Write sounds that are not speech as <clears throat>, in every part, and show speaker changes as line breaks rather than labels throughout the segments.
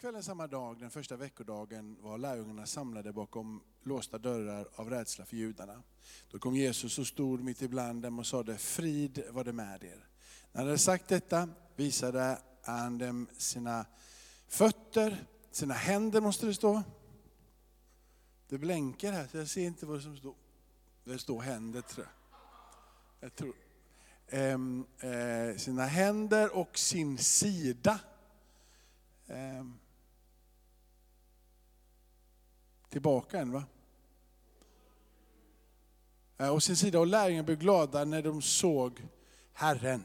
kvällen samma dag, den första veckodagen, var lärjungarna samlade bakom låsta dörrar av rädsla för judarna. Då kom Jesus och stod mitt ibland dem och sade, frid var det med er. När han hade sagt detta visade han dem sina fötter, sina händer måste det stå. Det blänker här, så jag ser inte vad som står. Det står händer tror jag. jag tror. Ehm, eh, sina händer och sin sida. Ehm. Tillbaka än va? Eh, och sin sida och lärjungarna blev glada när de såg Herren.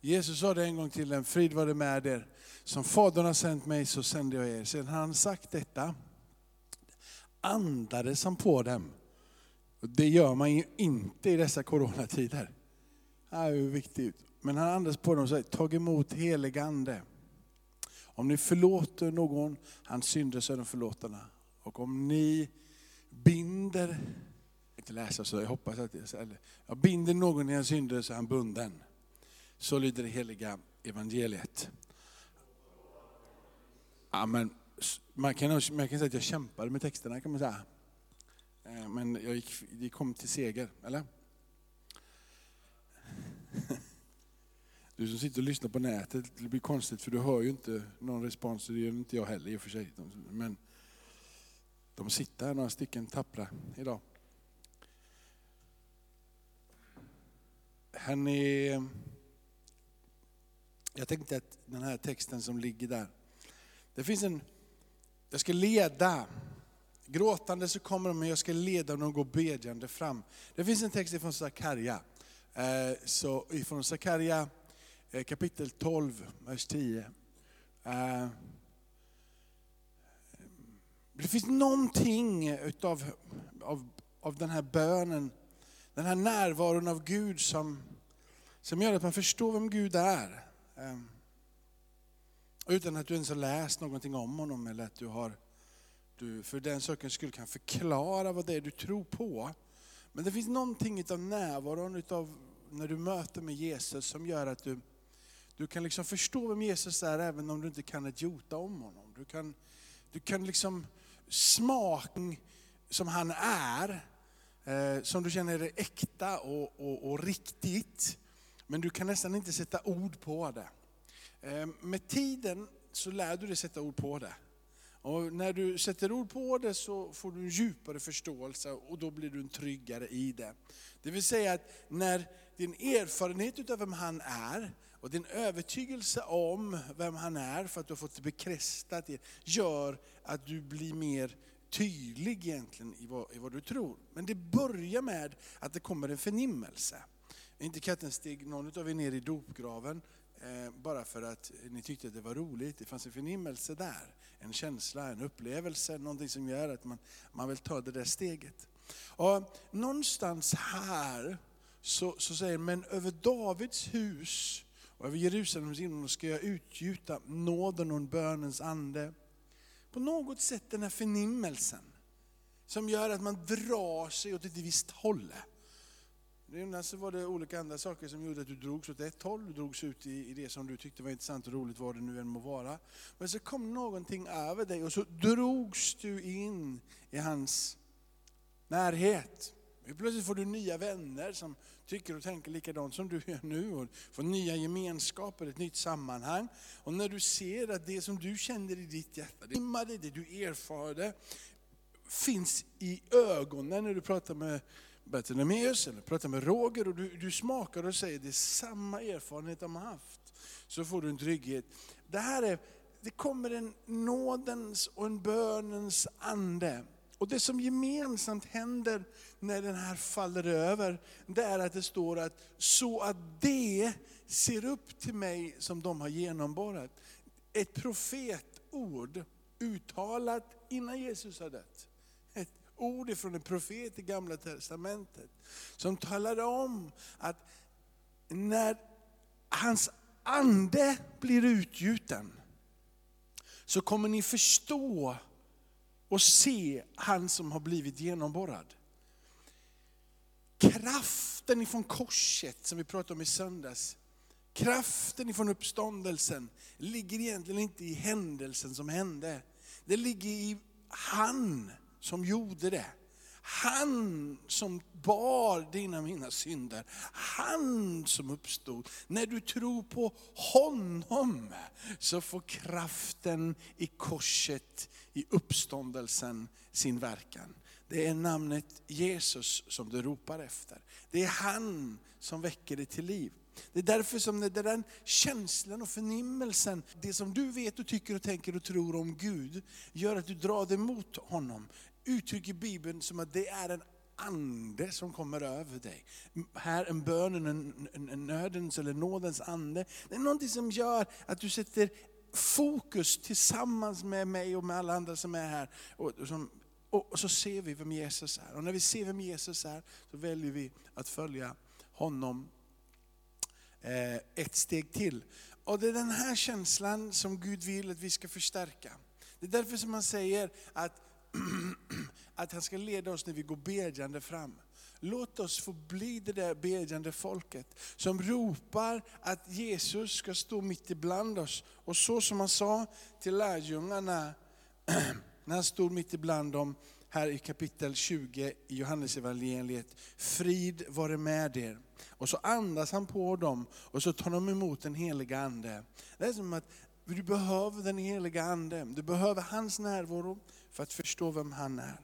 Jesus sa det en gång till dem, frid var det med er. Som Fadern har sänt mig så sände jag er. Sedan han sagt detta andades han på dem. Det gör man ju inte i dessa coronatider. Det är ju viktigt. Men han andades på dem och sa, tag emot helig ande. Om ni förlåter någon hans synder så är de förlåtna. Och om ni binder, inte läsa så jag hoppas att det är jag binder någon i en synder så är han bunden. Så lyder det heliga evangeliet. Ja, men man, kan, man kan säga att jag kämpade med texterna kan man säga. Eh, men jag gick, det kom till seger, eller? <laughs> Du som sitter och lyssnar på nätet, det blir konstigt för du hör ju inte någon respons, det gör inte jag heller i och för sig. Men de sitter här några stycken tappra idag. Hörrni, jag tänkte att den här texten som ligger där, det finns en, jag ska leda, gråtande så kommer de, men jag ska leda dem och gå bedjande fram. Det finns en text ifrån Sakarja, eh, så ifrån Sakarja eh, kapitel 12, vers 10. Det finns någonting utav, av, av den här bönen, den här närvaron av Gud som, som gör att man förstår vem Gud är. Ehm, utan att du ens har läst någonting om honom eller att du har, du för den sakens skull kan förklara vad det är du tror på. Men det finns någonting av närvaron utav när du möter med Jesus som gör att du, du kan liksom förstå vem Jesus är även om du inte kan ett jota om honom. Du kan, du kan liksom smak som han är, eh, som du känner är äkta och, och, och riktigt. Men du kan nästan inte sätta ord på det. Eh, med tiden så lär du dig sätta ord på det. Och när du sätter ord på det så får du en djupare förståelse och då blir du en tryggare i det. Det vill säga att när din erfarenhet av vem han är och din övertygelse om vem han är för att du har fått det bekräftat gör att du blir mer tydlig egentligen i vad, i vad du tror. Men det börjar med att det kommer en förnimmelse. Inte katten steg någon av er ner i dopgraven Eh, bara för att ni tyckte att det var roligt. Det fanns en förnimmelse där, en känsla, en upplevelse, någonting som gör att man, man vill ta det där steget. Och någonstans här så, så säger men över Davids hus och över Jerusalems himmel ska jag utgjuta nåden och bönens ande. På något sätt den här förnimmelsen som gör att man drar sig åt ett visst håll. Innan så var det olika andra saker som gjorde att du drogs åt ett håll, du drogs ut i, i det som du tyckte var intressant och roligt, vad det nu än må vara. Men så kom någonting över dig och så drogs du in i hans närhet. Plötsligt får du nya vänner som tycker och tänker likadant som du gör nu. Och får nya gemenskaper, ett nytt sammanhang. Och när du ser att det som du känner i ditt hjärta, det, det du erfarde, finns i ögonen när du pratar med Bartolomeus eller pratar med Roger och du, du smakar och säger det är samma erfarenhet de har haft. Så får du en trygghet. Det här är, det kommer en nådens och en bönens ande. Och det som gemensamt händer när den här faller över, det är att det står att så att det ser upp till mig som de har genomborrat. Ett profetord uttalat innan Jesus har dött Ett ord från en profet i gamla testamentet. Som talade om att när hans ande blir utgjuten, så kommer ni förstå och se han som har blivit genomborrad. Kraften ifrån korset som vi pratade om i söndags, Kraften ifrån uppståndelsen ligger egentligen inte i händelsen som hände. Det ligger i han som gjorde det. Han som bar dina och mina synder. Han som uppstod. När du tror på honom så får kraften i korset, i uppståndelsen sin verkan. Det är namnet Jesus som du ropar efter. Det är han som väcker dig till liv. Det är därför som det den känslan och förnimmelsen, det som du vet och tycker och tänker och tror om Gud, gör att du drar dig mot honom. Uttrycker Bibeln som att det är en ande som kommer över dig. Här en bönen, en, en, en nödens eller nådens ande. Det är någonting som gör att du sätter fokus tillsammans med mig och med alla andra som är här. Och, som, och så ser vi vem Jesus är. Och när vi ser vem Jesus är så väljer vi att följa honom Eh, ett steg till. Och det är den här känslan som Gud vill att vi ska förstärka. Det är därför som han säger att, <clears throat> att han ska leda oss när vi går bedjande fram. Låt oss få bli det där bedjande folket som ropar att Jesus ska stå mitt ibland oss. Och så som han sa till lärjungarna <clears throat> när han stod mitt ibland dem, här i kapitel 20 i Johannesevangeliet. Frid vare med er. Och så andas han på dem och så tar de emot den heliga Ande. Det är som att du behöver den heliga Ande, du behöver hans närvaro för att förstå vem han är.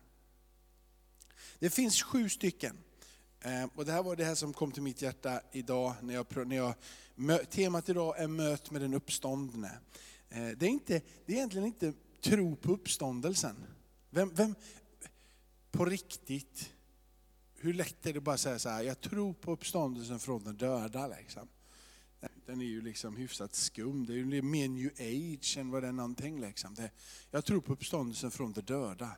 Det finns sju stycken. Eh, och det här var det här som kom till mitt hjärta idag, när jag, när jag, temat idag är möt med den uppståndne. Eh, det är, inte, det är egentligen inte tro på uppståndelsen. Vem, vem, på riktigt, hur lätt är det bara att säga så här, jag tror på uppståndelsen från de döda. Liksom. Den är ju liksom hyfsat skum, det är ju mer new age än vad det är någonting. Liksom. Det, jag tror på uppståndelsen från de döda.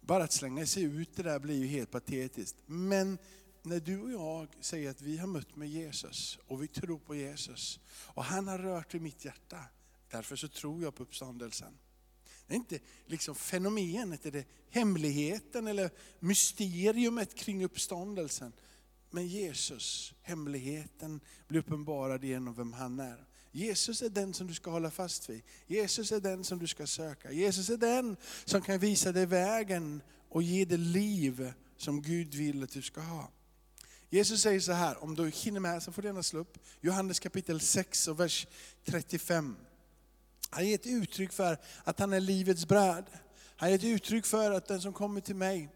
Bara att slänga sig ut det där blir ju helt patetiskt. Men när du och jag säger att vi har mött med Jesus och vi tror på Jesus och han har rört i mitt hjärta, därför så tror jag på uppståndelsen. Det är inte liksom fenomenet, är det hemligheten eller mysteriet kring uppståndelsen. Men Jesus, hemligheten, blir uppenbarad genom vem han är. Jesus är den som du ska hålla fast vid. Jesus är den som du ska söka. Jesus är den som kan visa dig vägen och ge dig liv som Gud vill att du ska ha. Jesus säger så här, om du hinner med så får du gärna slå upp Johannes kapitel 6 och vers 35. Han ger ett uttryck för att han är livets bröd. Han ger ett uttryck för att den som kommer till mig,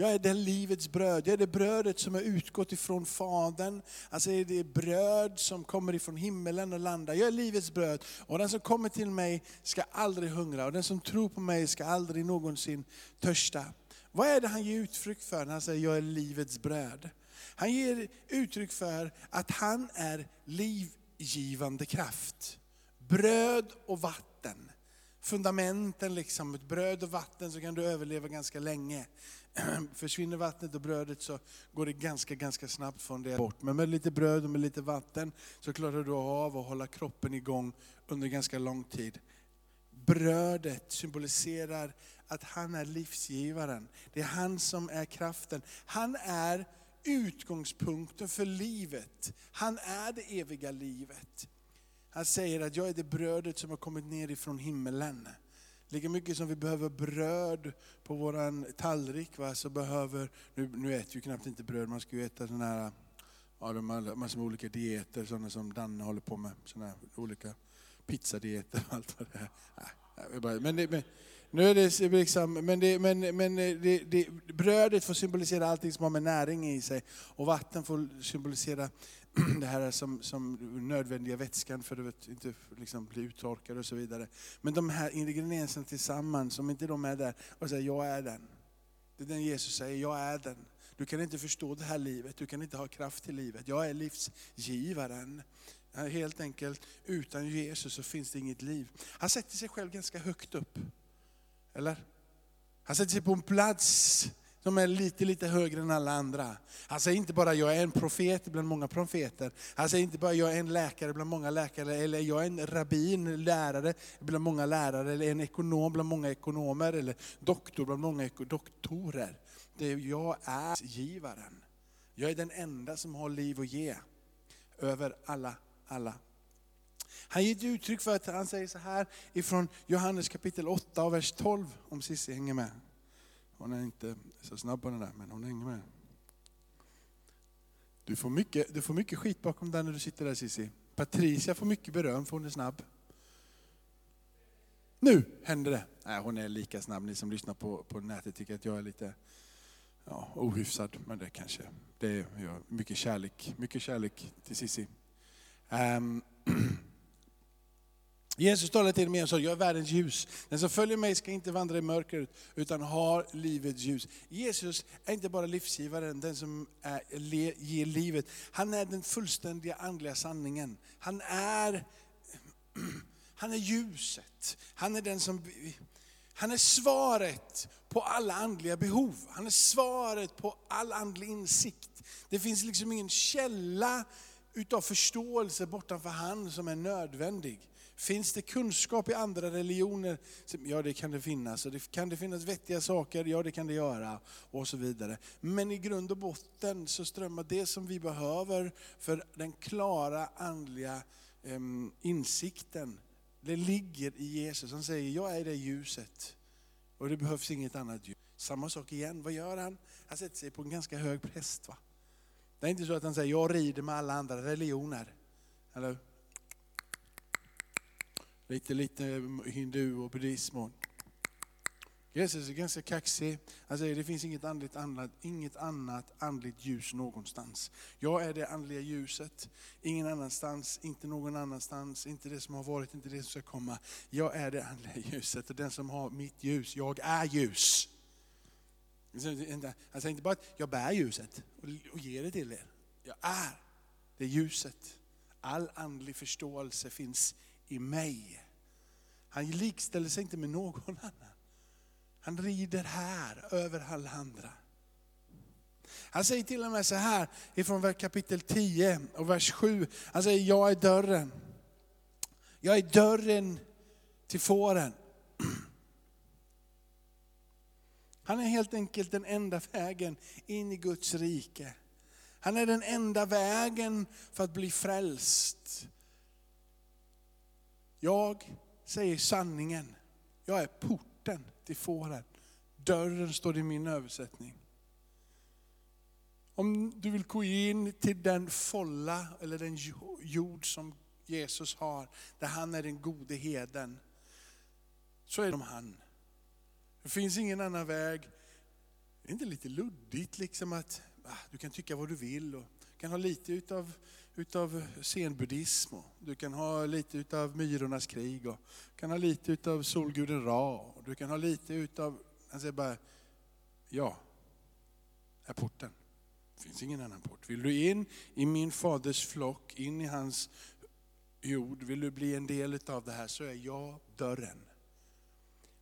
jag är det livets bröd. Jag är det brödet som har utgått ifrån Fadern. Alltså är det bröd som kommer ifrån himmelen och landar. Jag är livets bröd. Och den som kommer till mig ska aldrig hungra. Och den som tror på mig ska aldrig någonsin törsta. Vad är det han ger uttryck för när han säger jag är livets bröd? Han ger uttryck för att han är livgivande kraft bröd och vatten. Fundamenten liksom, ett bröd och vatten så kan du överleva ganska länge. <clears throat> Försvinner vattnet och brödet så går det ganska, ganska snabbt från det bort. Men med lite bröd och med lite vatten så klarar du av att hålla kroppen igång under ganska lång tid. Brödet symboliserar att han är livsgivaren. Det är han som är kraften. Han är utgångspunkten för livet. Han är det eviga livet. Han säger att jag är det brödet som har kommit ner ifrån himmelen. Lika mycket som vi behöver bröd på vår tallrik, va, så behöver, nu, nu äter vi knappt inte bröd, man ska ju äta sådana här, ja, de har massor med olika dieter, sådana som Danne håller på med, sådana här olika pizzadieter och allt vad det är. Men, det, men nu är det liksom, men, det, men, men det, det, brödet får symbolisera allting som har med näring i sig, och vatten får symbolisera <clears throat> det här som, som nödvändiga vätskan för att inte liksom bli uttorkad och så vidare. Men de här ingredienserna tillsammans, om inte de är där, och säger jag är den. Det är den Jesus säger, jag är den. Du kan inte förstå det här livet, du kan inte ha kraft till livet. Jag är livsgivaren. Helt enkelt, utan Jesus så finns det inget liv. Han sätter sig själv ganska högt upp. Eller? Han sätter sig på en plats som är lite, lite högre än alla andra. Han säger inte bara jag är en profet bland många profeter. Han säger inte bara jag är en läkare bland många läkare, eller jag är en rabbin, lärare bland många lärare, eller en ekonom bland många ekonomer, eller doktor bland många doktorer. Det är, jag är givaren. Jag är den enda som har liv att ge över alla alla. Han ger ett uttryck för att han säger så här ifrån Johannes kapitel 8 och vers 12, om Cissi hänger med. Hon är inte så snabb på den där, men hon hänger med. Du får mycket, du får mycket skit bakom dig när du sitter där Cissi. Patricia får mycket beröm för hon är snabb. Nu händer det. Nej, hon är lika snabb. Ni som lyssnar på, på nätet tycker att jag är lite ja, ohyfsad, men det kanske det är ja, mycket kärlek, mycket kärlek till Cissi. Um, <clears throat> Jesus talade till mig och sa, jag är världens ljus. Den som följer mig ska inte vandra i mörkret, utan har livets ljus. Jesus är inte bara livsgivaren, den som är, ger livet. Han är den fullständiga andliga sanningen. Han är, <clears throat> han är ljuset. Han är den som... Han är svaret på alla andliga behov. Han är svaret på all andlig insikt. Det finns liksom ingen källa utav förståelse bortanför han som är nödvändig. Finns det kunskap i andra religioner? Ja, det kan det finnas. Och det kan det finnas vettiga saker? Ja, det kan det göra. Och så vidare. Men i grund och botten så strömmar det som vi behöver för den klara andliga insikten, det ligger i Jesus. Han säger, jag är det ljuset. Och det behövs inget annat ljus. Samma sak igen, vad gör han? Han sätter sig på en ganska hög präst. Va? Det är inte så att han säger, jag rider med alla andra religioner. Eller lite, lite hindu och buddhism. Och Jesus är ganska kaxig. Han säger det finns inget, andligt annat, inget annat andligt ljus någonstans. Jag är det andliga ljuset, ingen annanstans, inte någon annanstans, inte det som har varit, inte det som ska komma. Jag är det andliga <laughs> ljuset och den som har mitt ljus, jag är ljus. Han säger inte bara att jag bär ljuset och ger det till er. Jag är det ljuset. All andlig förståelse finns i mig. Han likställer sig inte med någon annan. Han rider här över alla andra. Han säger till och med så här ifrån kapitel 10 och vers 7. Han säger, jag är dörren. Jag är dörren till fåren. <clears throat> Han är helt enkelt den enda vägen in i Guds rike. Han är den enda vägen för att bli frälst. Jag säger sanningen. Jag är porten till fåren. Dörren står i min översättning. Om du vill gå in till den folla eller den jord som Jesus har, där han är den gode heden, så är det han. Det finns ingen annan väg. Det är inte lite luddigt liksom att ah, du kan tycka vad du vill och kan ha lite utav utav zenbuddhism, du kan ha lite utav myrornas krig, och du kan ha lite utav solguden Ra, och du kan ha lite utav, han säger bara, ja, är porten. Det finns ingen annan port. Vill du in i min faders flock, in i hans jord, vill du bli en del av det här så är jag dörren.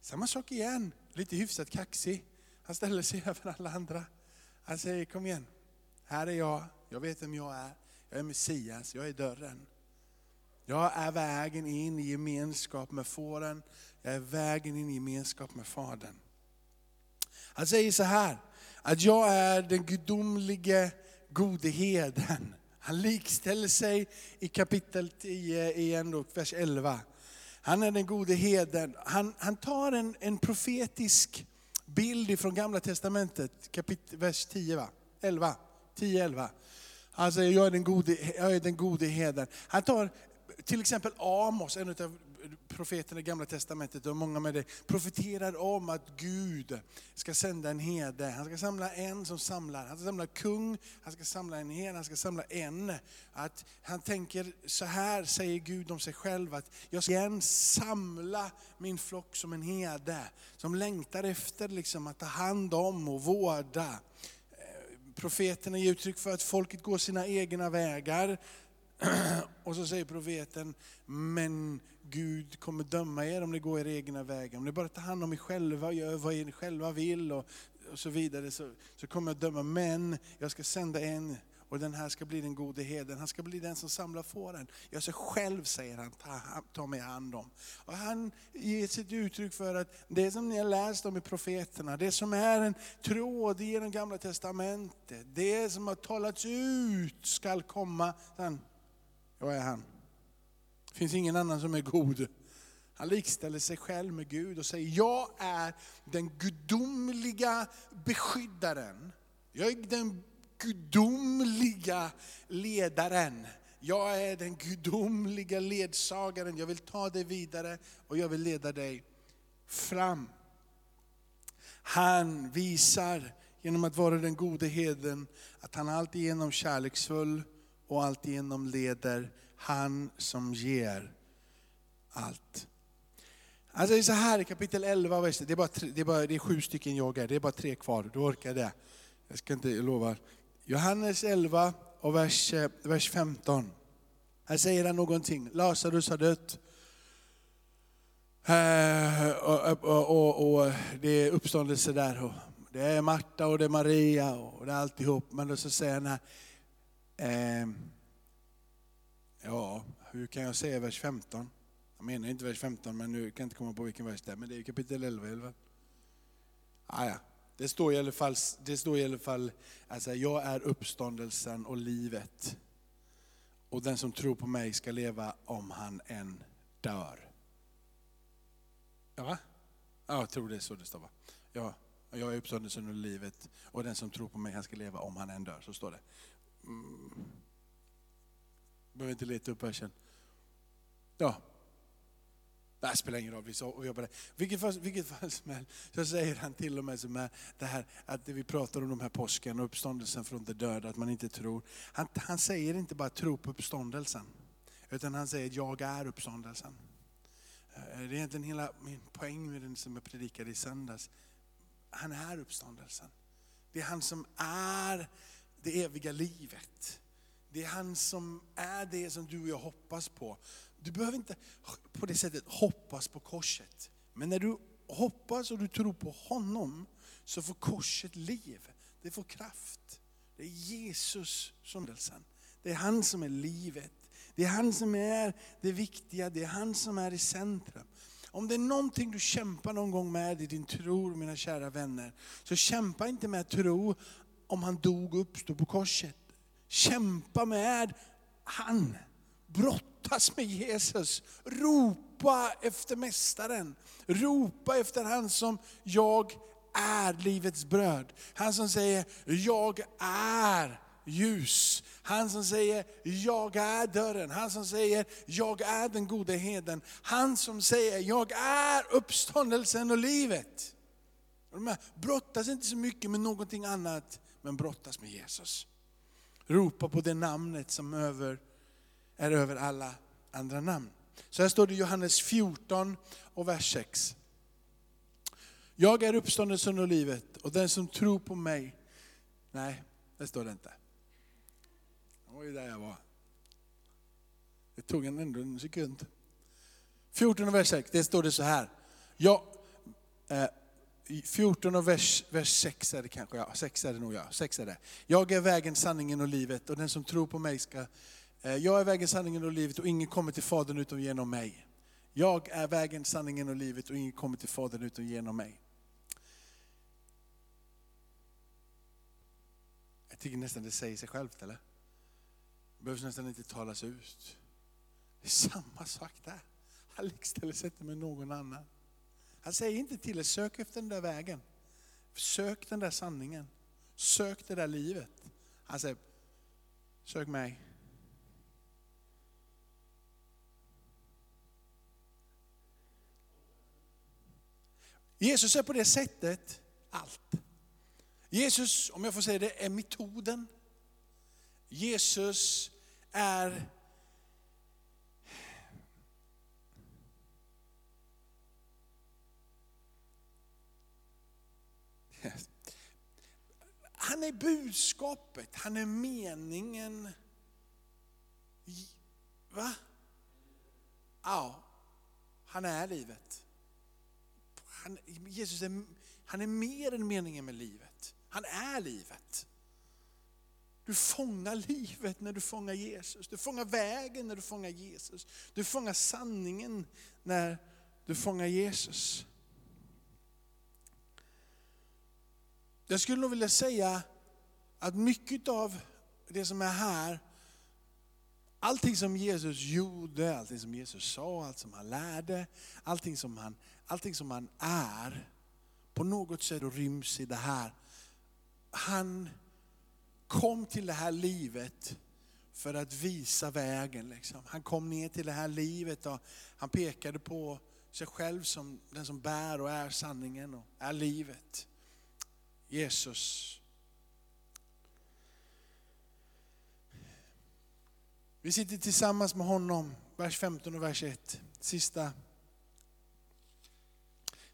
Samma sak igen, lite hyfsat kaxig. Han ställer sig över alla andra. Han säger, kom igen, här är jag, jag vet vem jag är. Jag är Messias, jag är dörren. Jag är vägen in i gemenskap med fåren. Jag är vägen in i gemenskap med Fadern. Han säger så här, att jag är den gudomlige gode heden. Han likställer sig i kapitel 10 igen, då, vers 11. Han är den gode heden. Han, han tar en, en profetisk bild från gamla testamentet, kapitel, vers 10, va? 11, 10, 11. Han säger, jag är den gode, jag är den gode heden. Han tar till exempel Amos, en av profeterna i gamla testamentet och många med det, profeterar om att Gud ska sända en herde. Han ska samla en som samlar, han ska samla kung, han ska samla en herde, han ska samla en. Att han tänker så här säger Gud om sig själv, att jag ska igen samla min flock som en herde, som längtar efter liksom att ta hand om och vårda profeterna ger uttryck för att folket går sina egna vägar. <clears throat> Och så säger profeten, men Gud kommer döma er om ni går era egna vägar. Om ni bara tar hand om er själva och gör vad ni själva vill och, och så vidare så, så kommer jag döma. Men jag ska sända en och den här ska bli den gode heden. Han ska bli den som samlar fåren. Jag ska själv, säger han, ta, ta mig hand om. Och han ger sitt uttryck för att det som ni har läst om i profeterna, det som är en tråd i det gamla testamentet, det som har talats ut skall komma. Sen, jag är han. Det finns ingen annan som är god. Han likställer sig själv med Gud och säger, jag är den gudomliga beskyddaren. Jag är den gudomliga ledaren. Jag är den gudomliga ledsagaren. Jag vill ta dig vidare och jag vill leda dig fram. Han visar genom att vara den gode heden att han alltigenom kärleksfull och alltigenom leder. Han som ger allt. Alltså det är så här i kapitel 11, det är, bara, det, är bara, det är sju stycken jag är, det är bara tre kvar, du orkar det. Jag ska inte lova. Johannes 11 och vers, eh, vers 15. Här säger han någonting, Lazarus har dött. Eh, och, och, och, och, det är uppståndelse där. Det är Marta och det är Maria och det är alltihop. Men då så säger han här, eh, ja, hur kan jag säga vers 15? Jag menar inte vers 15, men nu kan jag inte komma på vilken vers det är. Men det är kapitel 11. 11. Ah, ja. Det står i alla fall, det står i alla fall alltså, jag är uppståndelsen och livet. Och den som tror på mig ska leva om han än dör. Ja, jag tror det är så det står va? Ja, jag är uppståndelsen och livet och den som tror på mig han ska leva om han än dör. Så står det. Mm. Behöver inte leta upp versen. Ja, det spelar ingen roll, vi jobbar där. Vilket fall, vilket fall som helst, så säger han till och med som är det här, att vi pratar om de här påsken och uppståndelsen från de döda, att man inte tror. Han, han säger inte bara tro på uppståndelsen, utan han säger jag är uppståndelsen. Eh, det är egentligen hela min poäng med den som jag predikade i söndags. Han är uppståndelsen. Det är han som är det eviga livet. Det är han som är det som du och jag hoppas på. Du behöver inte på det sättet hoppas på korset. Men när du hoppas och du tror på honom så får korset liv. Det får kraft. Det är Jesus som är Det är han som är livet. Det är han som är det viktiga, det är han som är i centrum. Om det är någonting du kämpar någon gång med i din tro, mina kära vänner, så kämpa inte med tro om han dog och uppstod på korset. Kämpa med han. Brottas med Jesus. Ropa efter Mästaren. Ropa efter han som jag är livets bröd. Han som säger, jag är ljus. Han som säger, jag är dörren. Han som säger, jag är den gode heden. Han som säger, jag är uppståndelsen och livet. De brottas inte så mycket med någonting annat, men brottas med Jesus. Ropa på det namnet som över, är över alla andra namn. Så här står det i Johannes 14 och vers 6. Jag är uppståndelsen och livet och den som tror på mig, nej, det står det inte. Det var ju där jag var. Det tog en ändå en sekund. 14 och vers 6, det står det så här. Jag, eh, 14 och vers, vers 6 är det kanske, ja, 6 är det nog ja, 6 är det. Jag är vägen, sanningen och livet och den som tror på mig ska, Eh, jag är vägen, sanningen och livet och ingen kommer till Fadern utom genom mig. Jag är vägen, sanningen och livet och ingen kommer till Fadern utom genom mig. Jag tycker nästan det säger sig självt eller? Det behövs nästan inte talas ut. Det är samma sak där. Han likställer sig inte med någon annan. Han säger inte till er, sök efter den där vägen. Sök den där sanningen. Sök det där livet. Han säger, sök mig. Jesus är på det sättet allt. Jesus, om jag får säga det, är metoden. Jesus är Han är budskapet, han är meningen. Va? Ja, han är livet. Han, Jesus är, han är mer än meningen med livet. Han är livet. Du fångar livet när du fångar Jesus. Du fångar vägen när du fångar Jesus. Du fångar sanningen när du fångar Jesus. Jag skulle nog vilja säga att mycket av det som är här allting som Jesus gjorde, allting som Jesus sa, allt som han lärde, allting som han, allting som han är, på något sätt ryms i det här. Han kom till det här livet för att visa vägen. Liksom. Han kom ner till det här livet och han pekade på sig själv som den som bär och är sanningen och är livet. Jesus. Vi sitter tillsammans med honom, vers 15 och vers 1. Sista,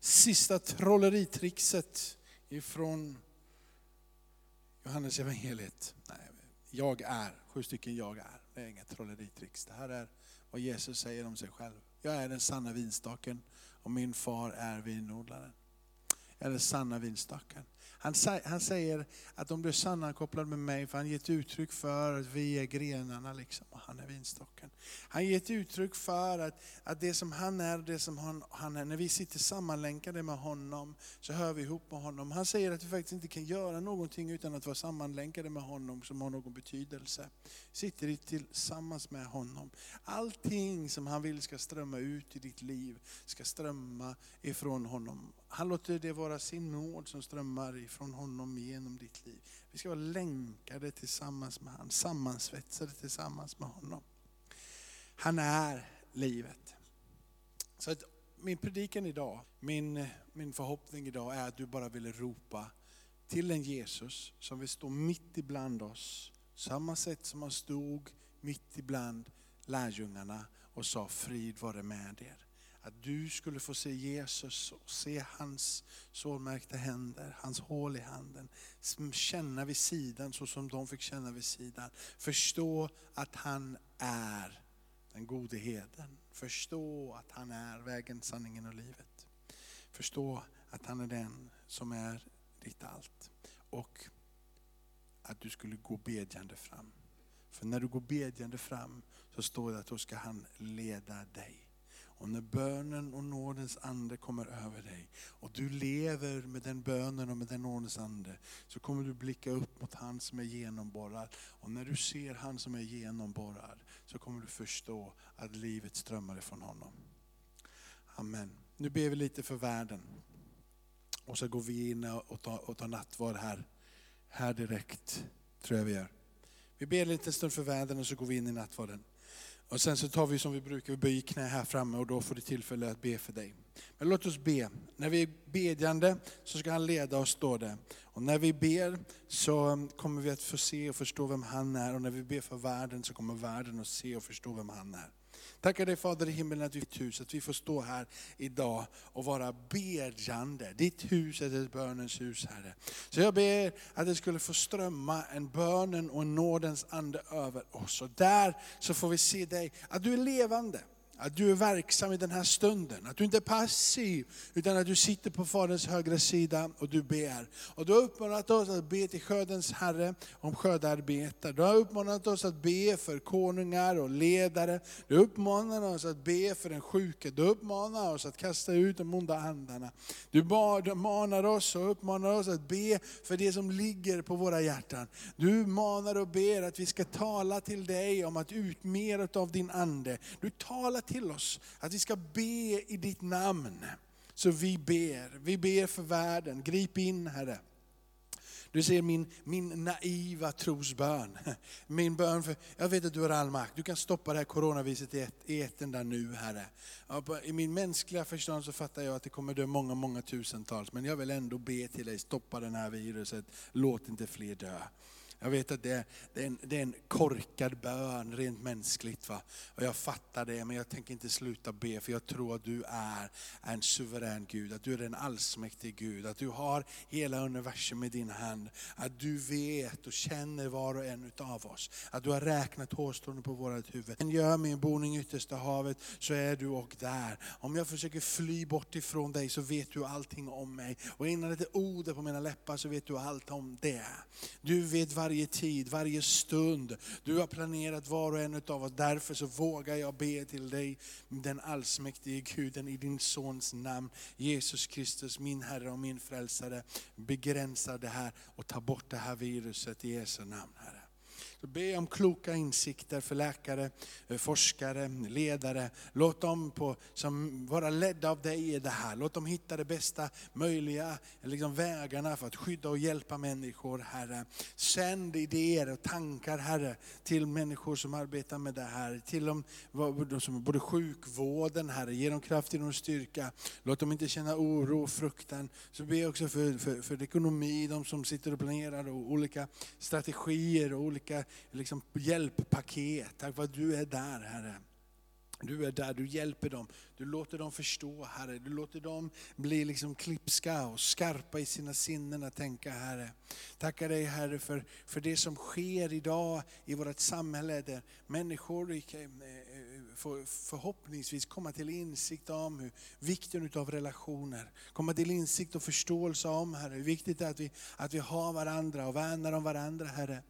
sista trolleritrixet ifrån Johannes evangeliet. Nej, jag är, sju stycken jag är. Det är inga trolleritrix. Det här är vad Jesus säger om sig själv. Jag är den sanna vinstaken och min far är vinodlaren. Jag är den sanna vinstaken. Han, han säger att de blir sammankopplade med mig för han ger ett uttryck för att vi är grenarna liksom, och han är vinstocken. Han ger ett uttryck för att, att det som han är, det som han, han är, när vi sitter sammanlänkade med honom så hör vi ihop med honom. Han säger att vi faktiskt inte kan göra någonting utan att vara sammanlänkade med honom som har någon betydelse. Sitter tillsammans med honom. Allting som han vill ska strömma ut i ditt liv ska strömma ifrån honom. Han låter det vara sin nåd som strömmar ifrån honom genom ditt liv. Vi ska vara länkade tillsammans med honom, sammansvetsade tillsammans med honom. Han är livet. Så att min predikan idag, min, min förhoppning idag är att du bara vill ropa till en Jesus som vill stå mitt ibland oss. Samma sätt som han stod mitt ibland lärjungarna och sa frid vare med er. Att du skulle få se Jesus och se hans sårmärkta händer, hans hål i handen. Känna vid sidan så som de fick känna vid sidan. Förstå att han är den gode heden. Förstå att han är vägen, sanningen och livet. Förstå att han är den som är ditt allt. Och att du skulle gå bedjande fram. För när du går bedjande fram så står det att då ska han leda dig. Och när bönen och nådens ande kommer över dig och du lever med den bönen och med den nådens ande så kommer du blicka upp mot han som är genomborrad. Och när du ser han som är genomborrad så kommer du förstå att livet strömmar ifrån honom. Amen. Nu ber vi lite för världen. Och så går vi in och tar, och tar nattvard här, här direkt, tror jag vi gör. Vi ber lite stund för världen och så går vi in i nattvarden. Och sen så tar vi som vi brukar, vi böjer knä här framme och då får du tillfälle att be för dig. Men låt oss be. När vi är bedjande så ska han leda oss, står det. Och när vi ber så kommer vi att få se och förstå vem han är. Och när vi ber för världen så kommer världen att se och förstå vem han är. Tackar dig Fader i himmelen att vi ditt hus, att vi får stå här idag och vara bedjande. Ditt hus är ett bönens hus Herre. Så jag ber att det skulle få strömma en bönen och en nådens ande över oss. Och där så får vi se dig, att du är levande att du är verksam i den här stunden. Att du inte är passiv, utan att du sitter på Faderns högra sida och du ber. Och du har uppmanat oss att be till skördens Herre om skördarbetare. Du har uppmanat oss att be för konungar och ledare. Du uppmanar oss att be för den sjuke. Du uppmanar oss att kasta ut de onda andarna. Du manar oss och uppmanar oss att be för det som ligger på våra hjärtan. Du manar och ber att vi ska tala till dig om att ut mer av din ande. Du talar till oss att vi ska be i ditt namn. Så vi ber, vi ber för världen. Grip in Herre. Du ser min, min naiva trosbön. Min bön för, jag vet att du har all makt. Du kan stoppa det här coronaviruset i ett, i ett enda nu Herre. I min mänskliga förstånd så fattar jag att det kommer dö många, många tusentals. Men jag vill ändå be till dig, stoppa det här viruset. Låt inte fler dö. Jag vet att det är, det är, en, det är en korkad bön rent mänskligt. Va? Och jag fattar det, men jag tänker inte sluta be, för jag tror att du är en suverän Gud, att du är en allsmäktig Gud, att du har hela universum i din hand. Att du vet och känner var och en utav oss. Att du har räknat hårstrån på vårt huvud. Men gör min boning i yttersta havet, så är du och där. Om jag försöker fly bort ifrån dig så vet du allting om mig. Och innan det är ord på mina läppar så vet du allt om det. Du vet varje varje tid, varje stund. Du har planerat var och en av oss. Därför så vågar jag be till dig, den allsmäktige Guden i din Sons namn. Jesus Kristus, min Herre och min Frälsare. Begränsa det här och ta bort det här viruset i Jesu namn Herre. Be om kloka insikter för läkare, eh, forskare, ledare. Låt dem på, som vara ledda av dig i det här. Låt dem hitta de bästa möjliga liksom, vägarna för att skydda och hjälpa människor, Herre. Sänd idéer och tankar, Herre, till människor som arbetar med det här. Till dem, som både sjukvården, Herre. Ge dem kraft, ge dem styrka. Låt dem inte känna oro och fruktan. Så be också för, för, för ekonomi, de som sitter och planerar och olika strategier och olika liksom, hjälppaket. Tack för att du är där Herre. Du är där, du hjälper dem, du låter dem förstå Herre. Du låter dem bli liksom klipska och skarpa i sina sinnen att tänka Herre. Tackar dig Herre för, för det som sker idag i vårt samhälle där människor eh, får förhoppningsvis komma till insikt om hur vikten av relationer, komma till insikt och förståelse om Herre, hur viktigt det är att vi, att vi har varandra och värnar om varandra Herre.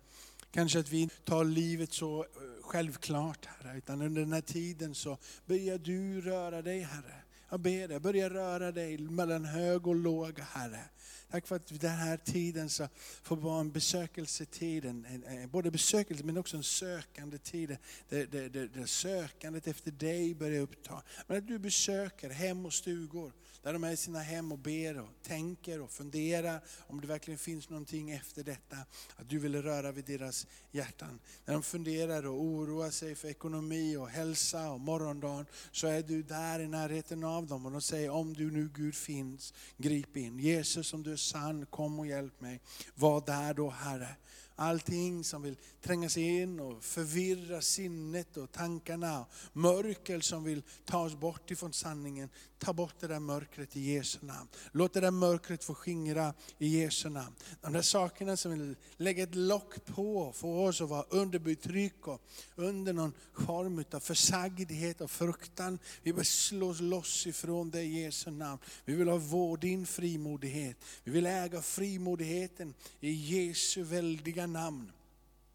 Kanske att vi tar livet så eh, självklart Herre, utan under den här tiden så börjar du röra dig Herre. Jag ber dig, börja röra dig mellan hög och låg Herre. Tack för att den här tiden så får vara en besökelsetid, en, både besökelse men också en sökande tid. Där, där, där, där sökandet efter dig börjar uppta. Men att du besöker hem och stugor där de är i sina hem och ber och tänker och funderar om det verkligen finns någonting efter detta. Att du vill röra vid deras hjärtan. När de funderar och oroar sig för ekonomi och hälsa och morgondagen, så är du där i närheten av dem. Och de säger, om du nu Gud finns, grip in. Jesus om du är sann, kom och hjälp mig. Var där då Herre. Allting som vill tränga sig in och förvirra sinnet och tankarna. Mörker som vill ta oss bort ifrån sanningen. Ta bort det där mörkret i Jesu namn. Låt det där mörkret få skingra i Jesu namn. De där sakerna som vill lägga ett lock på, få oss att vara under betryck och under någon form av försagdhet och fruktan. Vi vill slå oss loss ifrån det i Jesu namn. Vi vill ha vår, din frimodighet. Vi vill äga frimodigheten i Jesu väldiga namn.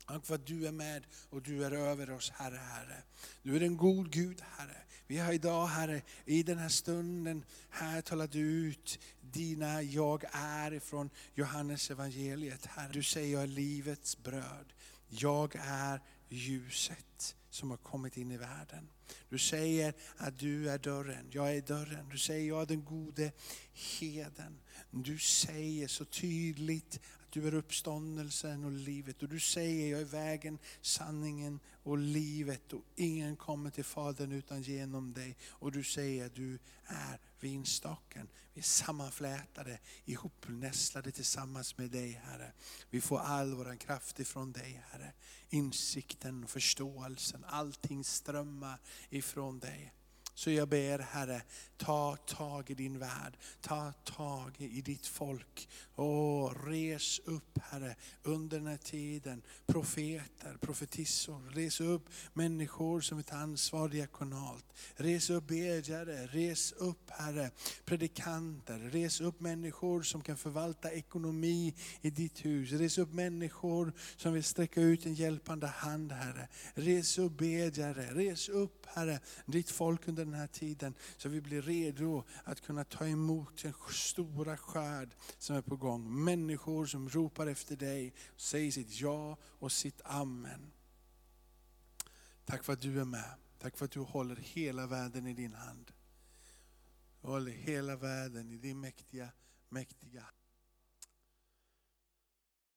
Tack för att du är med och du är över oss Herre, Herre. Du är en god Gud Herre. Vi har idag Herre, i den här stunden, här talat ut dina jag är ifrån Johannes evangeliet. Herre, du säger jag är livets bröd. Jag är ljuset som har kommit in i världen. Du säger att du är dörren, jag är dörren. Du säger jag är den gode heden. Du säger så tydligt du är uppståndelsen och livet. Och du säger, jag är vägen, sanningen och livet. Och ingen kommer till Fadern utan genom dig. Och du säger, du är vinstocken. Vi är sammanflätade, ihopnästlade tillsammans med dig Herre. Vi får all vår kraft ifrån dig Herre. Insikten och förståelsen, allting strömmar ifrån dig. Så jag ber Herre, ta tag i din värld, ta tag i ditt folk. Åh, res upp Herre under den här tiden. Profeter, profetissor, res upp människor som tar ansvar diakonalt. Res upp bedjare, res upp Herre predikanter, res upp människor som kan förvalta ekonomi i ditt hus. Res upp människor som vill sträcka ut en hjälpande hand Herre. Res upp bedjare, res upp Herre ditt folk under den här tiden så vi blir redo att kunna ta emot den stora skörd som är på gång. Människor som ropar efter dig, säger sitt ja och sitt amen. Tack för att du är med. Tack för att du håller hela världen i din hand. Du håller hela världen i din mäktiga, mäktiga